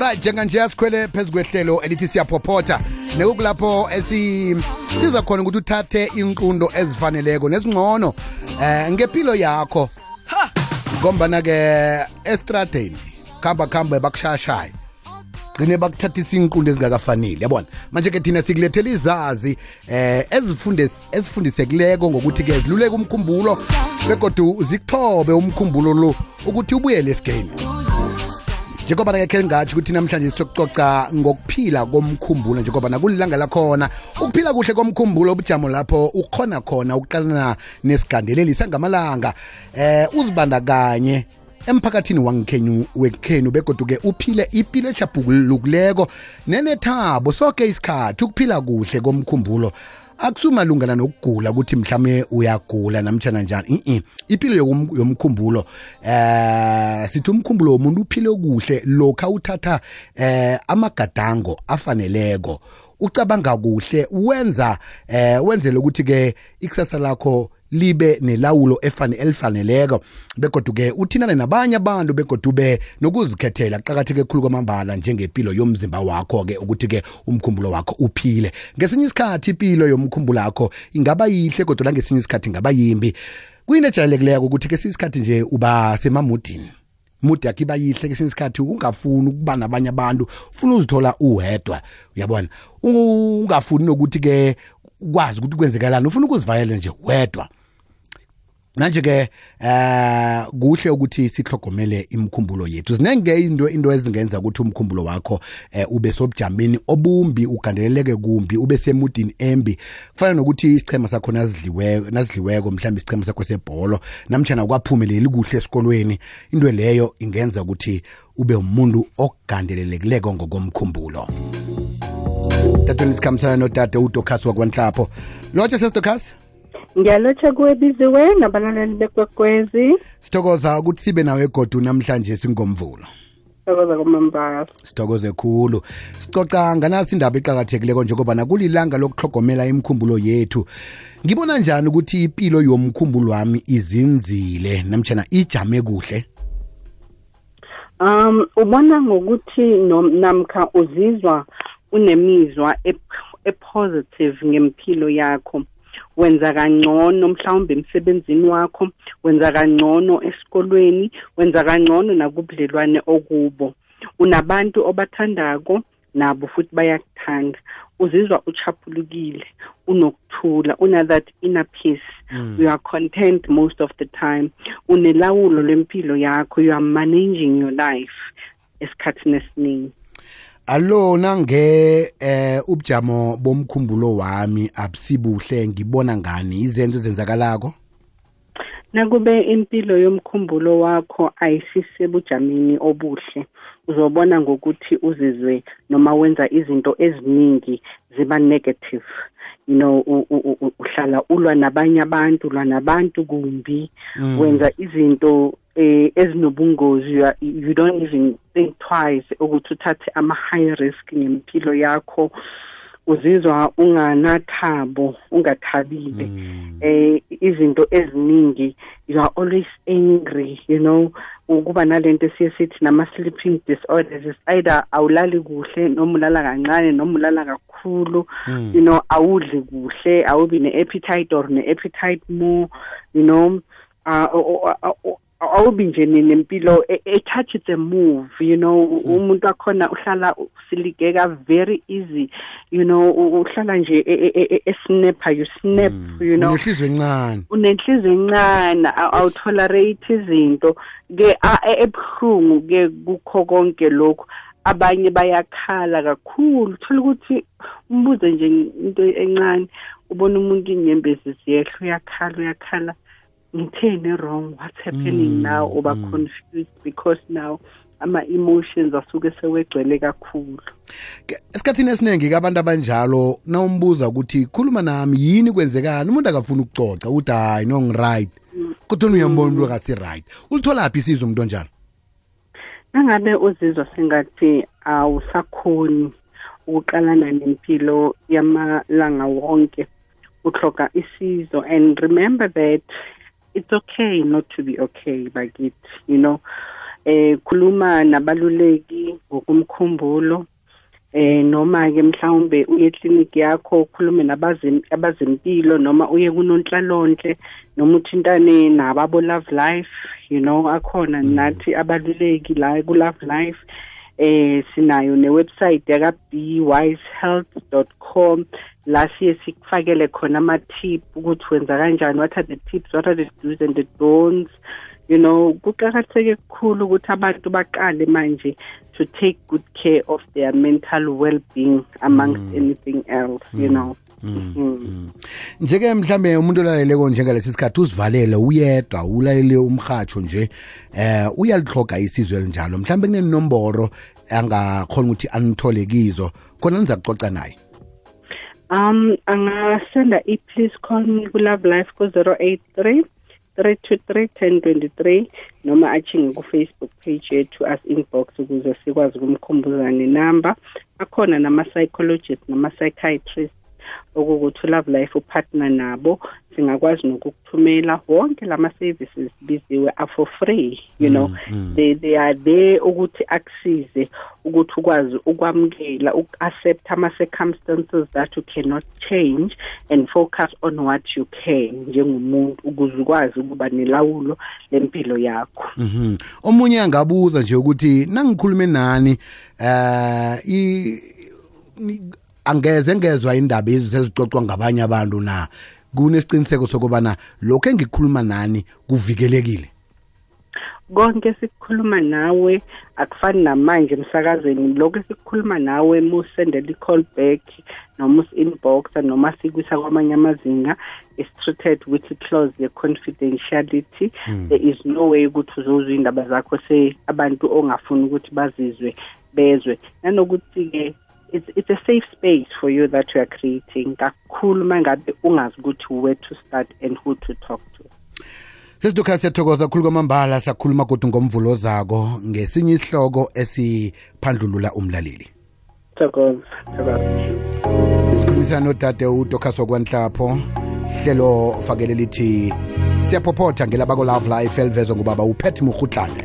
right njenganje sikhwele phezu kwehlelo elithi siyaphophotha. Nekukulapho siza khona ukuthi uthathe inqundo ezifaneleko nezingcono eh ngempilo yakho. Ngombana-ke estradeni khamba khamba bakushayashaye gcine bakuthathisa inqundo ezingakafanele yabona? Manje-ke thina sikulethela izazi eh ezifundisekileko ngokuthi-ke ziluleke umkhumbulo begodu zikuthobe umkhumbulo lo ukuthi ubuyele esigeni. Njengoba nakekhe ngathi ukuthi namhlanje siyokucoca ngokuphila komkhumbulo njengoba nakulilanga lakhona ukuphila kuhle komkhumbulo ubujamo lapho ukhona khona ukuqalana nesigandeleli sangamalanga. Eh uzibandakanye emphakathini wangikhenyu wekhenu begoduke uphile impilo ejabhulukuleko nenethabo sonke isikhathi ukuphila kuhle komkhumbulo akusumalungana nokugula ukuthi mhlawumbe uyagula namtshana njani. I impilo yomkhumbulo eh sithi umkhumbulo womuntu uphile kuhle lokha awuthatha eh amagadango afaneleko ucabanga kuhle wenza eh wenzele ukuthi ke ikusasa lakho libe nelawulo efane elifaneleko. Begoduke uthinane nabanye abantu begodube nokuzikhethela qakatheke khulu kwamambala njengepilo yomzimba wakho-ke ukuthi-ke umkhumbulo wakho uphile. Ngesinye isikhathi impilo yomkhumbulo wakho ingaba yihle kodwa ngesinye isikhathi ingaba yimbi. Kuyinto ejayelekileko ukuthi ke isikhathi nje uba semamudini mudi yakho iba yihle kesinye isikhathi ungafuni ukuba nabanye abantu ufuna uzithola uwedwa uyabona? Ungafuni nokuthi-ke ukwazi ukuthi kwenzekalani ufuna ukuzivalela nje wedwa. Manje-ke eh kuhle ukuthi sihlogomele imkhumbulo yethu. Zinenge into into ezingenza ukuthi umkhumbulo wakho eh, ube sobujameni obumbi ugandeleleke kumbi ube semudini embi. Kufana nokuthi isichema sakho nazidliweko nazidliweko mhlawumbe isichema sakho sebholo namtshana kwaphumeleli kuhle esikolweni into leyo ingenza ukuthi ube umuntu ogandelelekileko ngokomkhumbulo. Tatweni sikhambisana nodade udokhasi wakwanhlapho. Lotshe sesidokhasi ngiyalotsha kuwe biziwe nabalaleli bekwekwezi. Sithokoza ukuthi sibe nawe egodu namhlanje singomvulo. Sithokoza kwamambala. Sithokoze khulu. Sicoca nganasi indaba eqakathekileko njengoba nakulilanga lokuhlogomela imkhumbulo yethu. Ngibona njani ukuthi impilo yomkhumbulo wami izinzile namtshana ijame kuhle? Um ubona ngokuthi namkha uzizwa unemizwa epositive ngempilo yakho. Wenza kangcono mhlawumbe emsebenzini wakho wenza kangcono esikolweni wenza kangcono nakubudlelwane okubo. Unabantu obathandako nabo futhi bayakuthanda. Uzizwa uchaphulukile unokuthula una that inner peace. Mm. you are content most of the time. Unelawulo lwempilo yakho. You are managing your life esikhathini esiningi allo nange eh ubujamo bomkhumbulo wami abusibuhle ngibona ngani? Izenzo ezenzakalako? Nakube impilo yomkhumbulo wakho ayisisebujameni obuhle uzobona ngokuthi uzizwe noma wenza izinto eziningi ziba negative. You know uhlala ulwa nabanye abantu ulwa nabantu kumbi mm. wenza izinto eh ezinobungozi you don't even think twice ukuthi uthathe ama high risk ngempilo yakho uzizwa unganathabo ungathabile mm. eh izinto eziningi you are always angry you know ukuba nalento siye sithi nama sleeping disorders is either awulali kuhle noma ulala kancane noma ulala kakhulu mm. you know awudli kuhle awubi ne appetite or ne appetite more you know uh awubi nje nempilo ethatha it's a move you know umuntu akhona uhlala usiligeka very easy you know uhlala nje esnapper you snap you know. Unenhliziyo encane. Unenhliziyo encane awutolerate izinto. Ke ebuhlungu ke kukho konke lokho abanye bayakhala kakhulu. Thola ukuthi umbuze nje into encane ubona umuntu inyembezi ziyehla uyakhala uyakhala ngitheni wrong? What's happening mm, now? Uba mm. confused because now ama-emotions asuke sewegcwele kakhulu. Esikhathini esiningi-ke abantu abanjalo nawumbuza ukuthi khuluma nami yini kwenzekani? Umuntu akafuni ukucoca ukuthi hayi no ngi-right. Kodwa uyambona umuntu akasi-right. Ulitholaphi isizo umuntu onjalo? Nangabe uzizwa sengathi awusakhoni ukuqalana nempilo yamalanga wonke utloga isizo. And remember that it's okay not to be okay bakithi you know eh khuluma nabaluleki ngokumkhumbulo eh noma ke mhlawumbe uye clinic yakho ukhulume nabazempilo noma uye kunonhlalonhle noma uthintane nababo love life you know akhona mm. nathi abaluleki la ku love life eh sinayo newebsite yaka bwisehealth.com la siye sikufakele khona ama tip ukuthi wenza kanjani what are the tips what are the do's and the don'ts you know kuqakatheke kukhulu ukuthi abantu baqale manje to take good care of their mental well-being amongst mm. anything else you mm. know mm. mm. Njeke mhlambe umuntu olaleleko njengalesi sikhathi uzivalele uyedwa ulalele umhatsho nje eh uyalihloga isizwe elinjalo. Mhlambe kunenomboro angakhona ukuthi anithole kizo khona niza kucoca naye. Um angasenda i-please call me ku-love life ku-083 323 1023 noma achinge ku-facebook page yethu as inbox ukuze sikwazi ukumkhumbuza nenamba. Akhona nama-psychologist nama-psychiatrist okukuthi love life upartner nabo singakwazi nokukuthumela wonke lama services biziwe are for free you know mm, mm. they they are there ukuthi akusize ukuthi ukwazi ukwamukela uku-accept ama-circumstances that you cannot change and focus on what you can njengomuntu ukuze ukwazi ukuba nelawulo lempilo yakho mm -hmm. omunye angabuza nje ukuthi nangikhulume nani eh angeze ngezwa indaba ezo sezicocwa ngabanye abantu na? Kunesiqiniseko sokubana lokho engikhuluma nani kuvikelekile? Konke sikukhuluma nawe akufani namanje emsakazweni. Lokho sikukhuluma nawe musendela i-call back noma usi-inboxa noma sikwisa kwamanye amazinga is treated with clause ye-confidentiality mm. there is no way ukuthi uzozwa iy'ndaba zakho se abantu ongafuni ukuthi bazizwe bezwe. Nanokuthi-ke it's, it's a safe space for you that you are creating. Kakhulu mangabe ungazi ukuthi where to start and who to talk to. Sesidukha siyathokoza khulu kwamambala siyakhuluma kodwa ngomvulo zako ngesinye isihloko esiphandlulula umlaleli. Thokoza sikhulumisana nodade udocas wakwanhlapho hlelo fakele lithi siyaphophotha ngelabako love life elivezwa ngubaba uphethe murhutlane